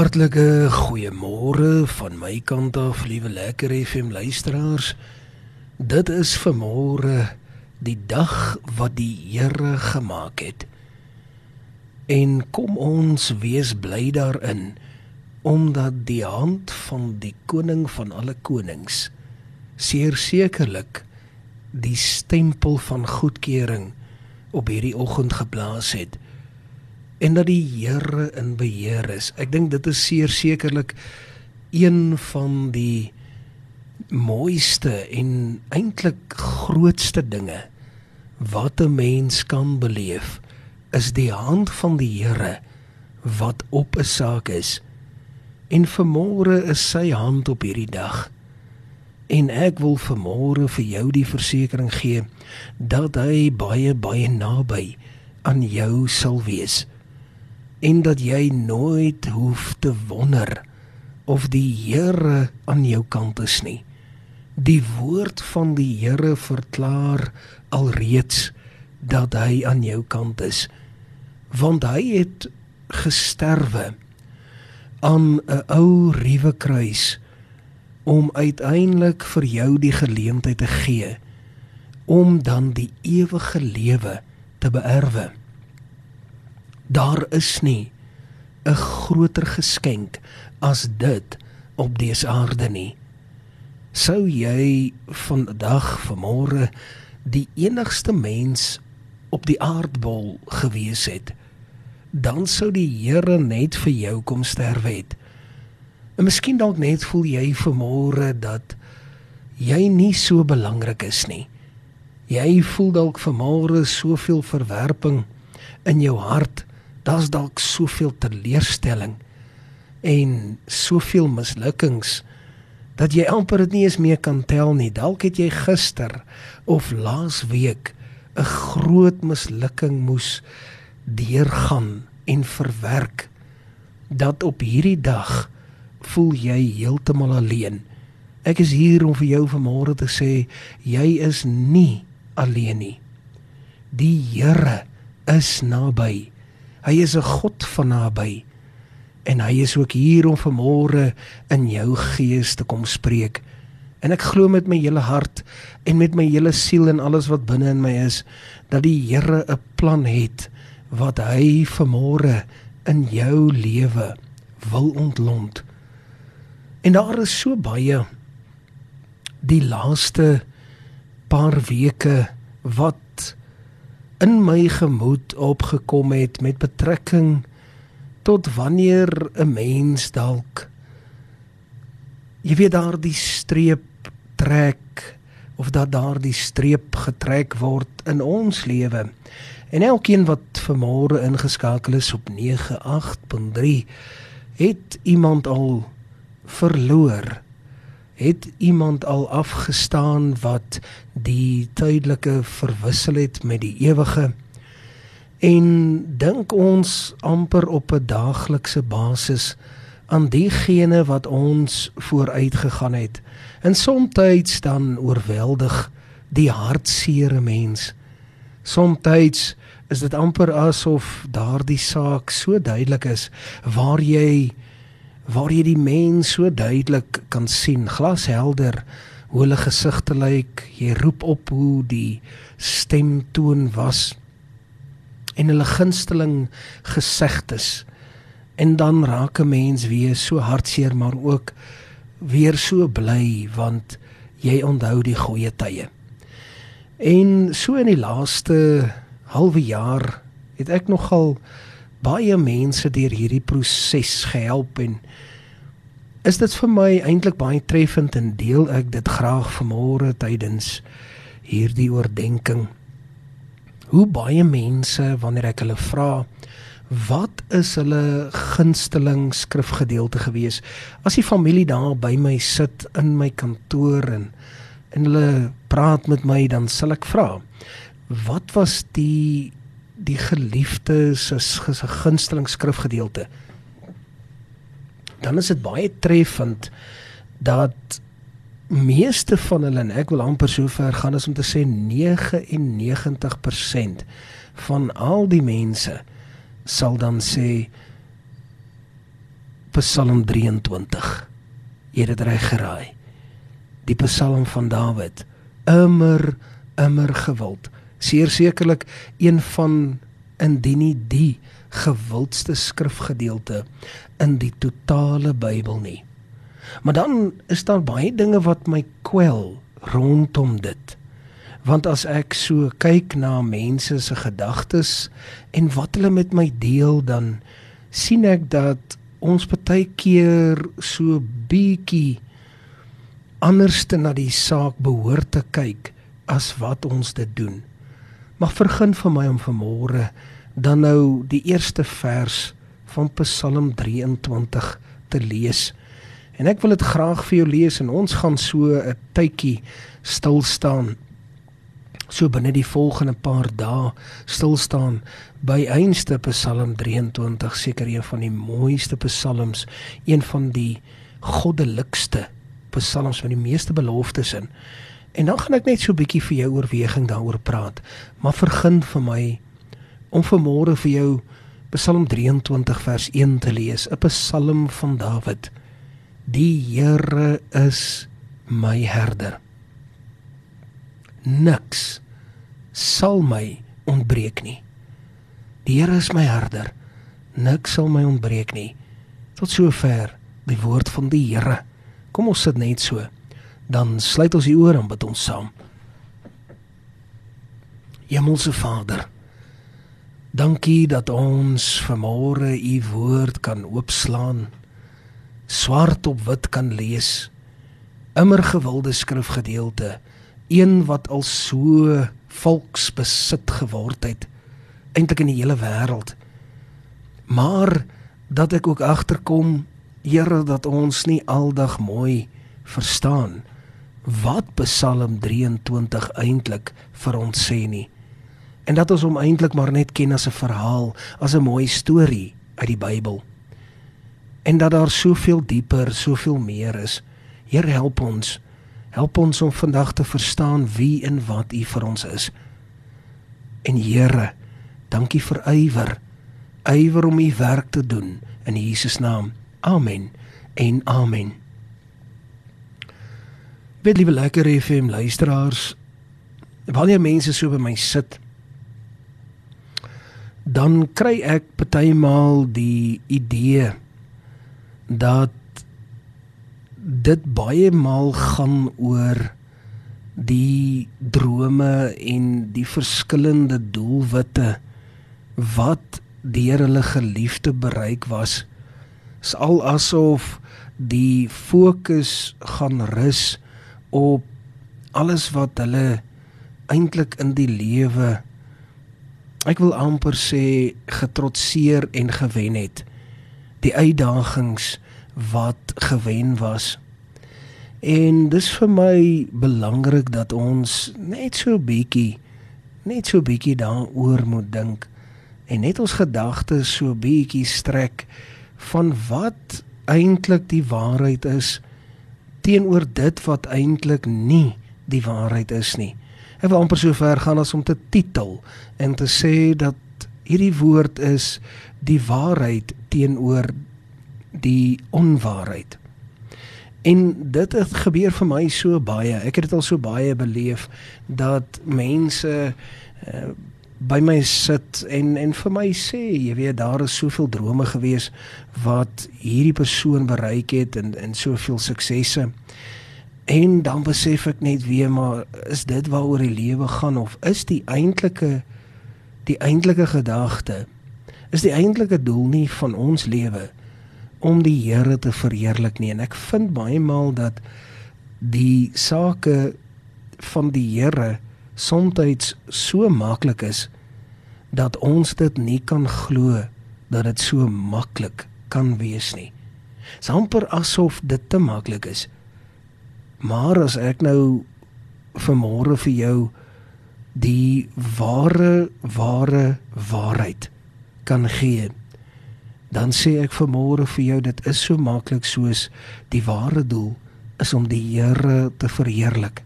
Hartlike goeiemôre van my kant af, liewe lekker FM luisteraars. Dit is vanmôre die dag wat die Here gemaak het. En kom ons wees bly daarin omdat die hand van die koning van alle konings seer sekerlik die stempel van goedkeuring op hierdie oggend geblaas het en dat die Here in beheer is. Ek dink dit is seer sekerlik een van die mooiste en eintlik grootste dinge wat 'n mens kan beleef is die hand van die Here wat op 'n saak is. En vermôre is sy hand op hierdie dag. En ek wil vermôre vir jou die versekering gee dat hy baie baie naby aan jou sal wees en dat jy nooit hoef te wonder of die Here aan jou kant is nie. Die woord van die Here verklaar alreeds dat hy aan jou kant is want hy het gesterwe aan 'n ou ruwe kruis om uiteindelik vir jou die geleentheid te gee om dan die ewige lewe te beerwe. Daar is nie 'n groter geskenk as dit op dese aarde nie. Sou jy vandag vanmôre die enigste mens op die aardbol gewees het, dan sou die Here net vir jou kom sterwe het. En miskien dalk net voel jy vanmôre dat jy nie so belangrik is nie. Jy voel dalk vanmôre soveel verwerping in jou hart daar's dalk soveel teleurstelling en soveel mislukkings dat jy amper dit nie eens meer kan tel nie. Dalk het jy gister of laas week 'n groot mislukking moes deurgaan en verwerk dat op hierdie dag voel jy heeltemal alleen. Ek is hier om vir jou vanmôre te sê jy is nie alleen nie. Die Here is naby. Hy is 'n God van naby. En hy is ook hier om vanmôre in jou gees te kom spreek. En ek glo met my hele hart en met my hele siel en alles wat binne in my is dat die Here 'n plan het wat hy vanmôre in jou lewe wil ontlont. En daar is so baie die laaste paar weke wat in my gemoed opgekom het met betrekking tot wanneer 'n mens dalk jy weet daardie streep trek of dat daardie streep getrek word in ons lewe. En elkeen wat vanmôre ingeskakel is op 98.3 het iemand al verloor het iemand al afgestaan wat die tydelike verwissel het met die ewige? En dink ons amper op 'n daaglikse basis aan diegene wat ons vooruit gegaan het. En soms dan oorweldig die hartseere mens. Soms is dit amper asof daardie saak so duidelik is waar jy waar jy die mens so duidelik kan sien, glashelder hoe hulle gesigte lyk. Jy roep op hoe die stemtoon was en hulle gunsteling gesegdes. En dan raak 'n mens weer so hartseer maar ook weer so bly want jy onthou die goeie tye. En so in die laaste halwe jaar het ek nogal baie mense deur hierdie proses gehelp en is dit vir my eintlik baie treffend en deel ek dit graag vanmôre tydens hierdie oordeenking. Hoe baie mense wanneer ek hulle vra wat is hulle gunsteling skrifgedeelte gewees as die familie daar by my sit in my kantoor en en hulle praat met my dan sal ek vra wat was die die geliefde se gunsteling skrifgedeelte dan is dit baie treffend dat meeste van hulle en ek wil amper so ver gaan as om te sê 99% van al die mense sal dan sê Psalm 23. Jy het dit reg geraai. Die Psalm van Dawid. Immer immer gewild. Seer sekerlik een van indien nie die gewildste skrifgedeelte in die totale Bybel nie. Maar dan is daar baie dinge wat my kwel rondom dit. Want as ek so kyk na mense se gedagtes en wat hulle met my deel dan sien ek dat ons baie keer so bietjie anderste na die saak behoort te kyk as wat ons dit doen. Mag vergun vir my om vanmôre dan nou die eerste vers van Psalm 23 te lees. En ek wil dit graag vir jou lees en ons gaan so 'n tydjie stil staan. So binne die volgende paar dae stil staan by einste Psalm 23, seker een van die mooiste psalms, een van die goddelikste psalms met die meeste beloftes in. En dan gaan ek net so 'n bietjie vir jou oorweging daaroor praat, maar vergun vir my om vanmôre vir jou Psalm 23 vers 1 te lees, 'n Psalm van Dawid. Die Here is my herder. Niks sal my ontbreek nie. Die Here is my herder. Niks sal my ontbreek nie. Tot sover die woord van die Here. Kom ons sit net so. Dan sluit ons die ore en bid ons saam. Hemelse Vader, Dankie dat ons vanmôre u woord kan oopslaan. Swart op wit kan lees. Immer gewilde skrifgedeelte, een wat al so volksbesit geword het eintlik in die hele wêreld. Maar dat ek ook agterkom, Here, dat ons nie aldag mooi verstaan wat Psalm 23 eintlik vir ons sê nie en dat ons hom eintlik maar net ken as 'n verhaal, as 'n mooi storie uit die Bybel. En dat daar soveel dieper, soveel meer is. Here help ons. Help ons om vandag te verstaan wie en wat U vir ons is. En Here, dankie vir ywer. Ywer om U werk te doen in Jesus naam. Amen. En amen. Baie liewe lekker FM luisteraars. Wanneer mense so by my sit dan kry ek partymal die idee dat dit baie maal gaan oor die drome en die verskillende doelwitte wat deur hulle geliefde bereik was is al asof die fokus gaan rus alles wat hulle eintlik in die lewe ek wil amper sê getrotseer en gewen het. Die uitdagings wat gewen was. En dis vir my belangrik dat ons net so bietjie net so bietjie daaroor moet dink en net ons gedagtes so bietjie strek van wat eintlik die waarheid is teenoor dit wat eintlik nie die waarheid is nie Ek wil amper so ver gaan as om te titel en te sê dat hierdie woord is die waarheid teenoor die onwaarheid. En dit het gebeur vir my so baie. Ek het dit al so baie beleef dat mense uh, by my sit en en vir my sê, jy weet daar is soveel drome gewees wat hierdie persoon bereik het en en soveel suksesse. En dan besef ek net weer maar is dit waaroor die lewe gaan of is die eintlike die eintlike gedagte is die eintlike doel nie van ons lewe om die Here te verheerlik nie en ek vind baie maal dat die sake van die Here soms so maklik is dat ons dit nie kan glo dat dit so maklik kan wees nie. Samper asof dit te maklik is. Maar as ek nou vanmôre vir jou die ware ware waarheid kan gee, dan sê ek vanmôre vir jou dit is so maklik soos die ware doel is om die Here te verheerlik.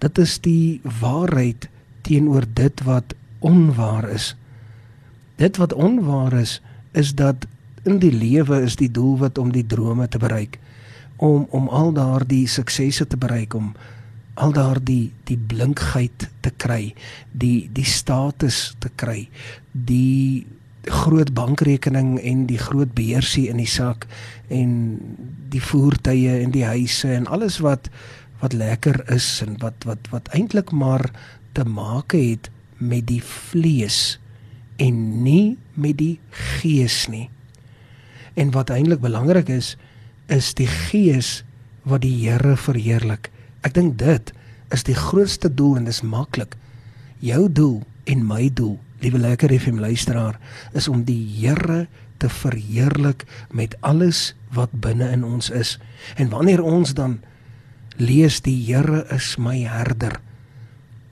Dit is die waarheid teenoor dit wat onwaar is. Dit wat onwaar is, is dat in die lewe is die doelwit om die drome te bereik om om al daardie suksesse te bereik om al daardie die blinkheid te kry die die status te kry die groot bankrekening en die groot beursie in die sak en die voertuie en die huise en alles wat wat lekker is en wat wat wat eintlik maar te maak het met die vlees en nie met die gees nie. En wat eintlik belangrik is is die gees wat die Here verheerlik. Ek dink dit is die grootste doel en dis maklik. Jou doel en my doel liewe lekker FM luisteraar, is om die Here te verheerlik met alles wat binne in ons is. En wanneer ons dan lees die Here is my herder,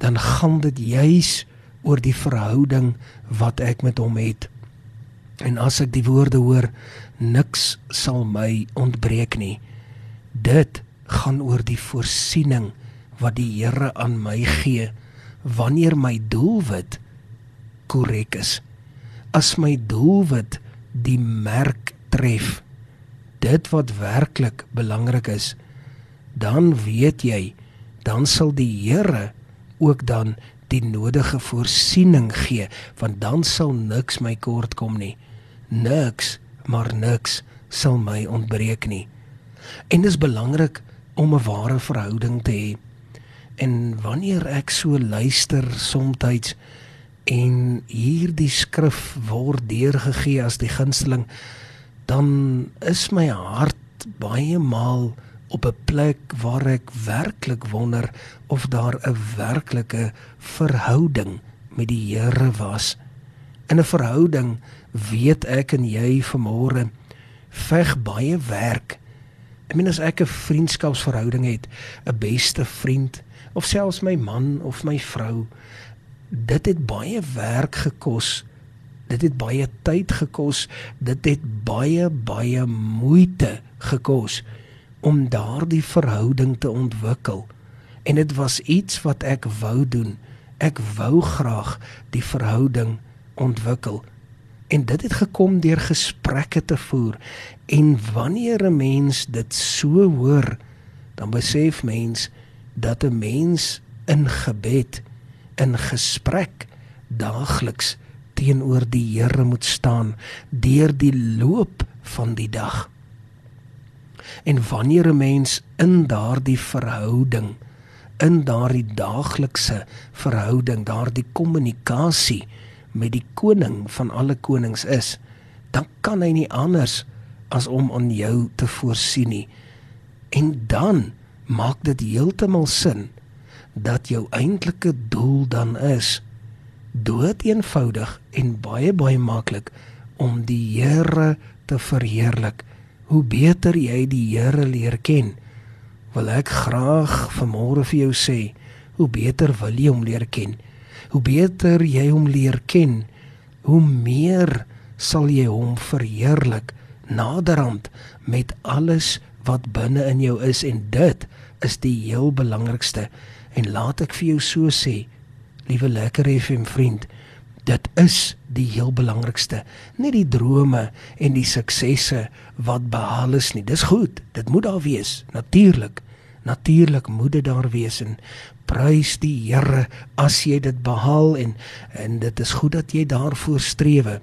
dan gaan dit juis oor die verhouding wat ek met hom het. En as ek die woorde hoor, niks sal my ontbreek nie. Dit gaan oor die voorsiening wat die Here aan my gee wanneer my doelwit korrek is. As my doelwit die merk tref, dit wat werklik belangrik is, dan weet jy, dan sal die Here ook dan die nodige voorsiening gee, want dan sal niks my kort kom nie. Niks, maar niks sal my ontbreek nie. En dis belangrik om 'n ware verhouding te hê. En wanneer ek so luister soms en hierdie skrif word deurgegee as die gunsteling dan is my hart baie maal op 'n plek waar ek werklik wonder of daar 'n werklike verhouding met die Here was. In 'n verhouding weet ek en jy vanmôre veg baie werk. Ek meen as ek 'n vriendskapsverhouding het, 'n beste vriend of selfs my man of my vrou, dit het baie werk gekos. Dit het baie tyd gekos. Dit het baie baie moeite gekos om daardie verhouding te ontwikkel. En dit was iets wat ek wou doen. Ek wou graag die verhouding ontwikkel. En dit het gekom deur gesprekke te voer. En wanneer 'n mens dit so hoor, dan besef mens dat 'n mens in gebed in gesprek daagliks teenoor die Here moet staan deur die loop van die dag. En wanneer 'n mens in daardie verhouding in daardie daaglikse verhouding, daardie kommunikasie met die koning van alle konings is, dan kan hy nie anders as om aan jou te voorsien nie. En dan maak dit heeltemal sin dat jou eintlike doel dan is dood eenvoudig en baie baie maklik om die Here te verheerlik. Hoe beter jy die Here leer ken, wil ek graag vanmôre vir jou sê, hoe beter wil jy hom leer ken? Hoe beter jy hom leer ken, hoe meer sal jy hom verheerlik naderhand met alles wat binne in jou is en dit is die heel belangrikste. En laat ek vir jou so sê, liewe lekker FM vriend, dit is die heel belangrikste, nie die drome en die suksesse wat behaal is nie. Dis goed, dit moet daar wees, natuurlik. Natuurlik moet dit daar wees en prys die Here as jy dit behaal en en dit is goed dat jy daarvoor strewe.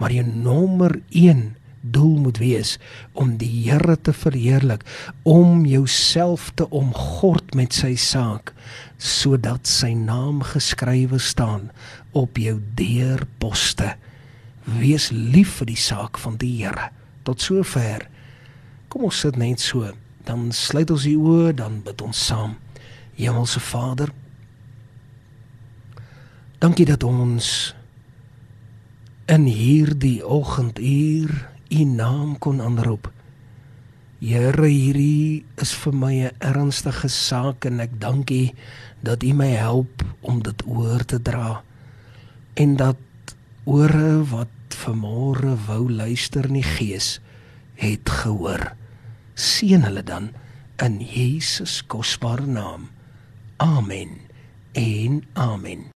Maar jou nommer 1 doel moet wees om die Here te verheerlik, om jouself te omgord met sy saak sodat sy naam geskrywe staan op jou deurposte. Wees lief vir die saak van die Here. Tot sover. Kom ons sit net so, dan sluit ons die oë, dan bid ons saam. Hemelse Vader, dankie dat ons in hierdie oggenduur u naam kon aanroep. Here, hierdie is vir my 'n ernstige saak en ek dank U dat U my help om dit oor te dra en dat ore wat vanmôre wou luister in die gees het gehoor. Seën hulle dan in Jesus kosbare naam. Amen. En amen.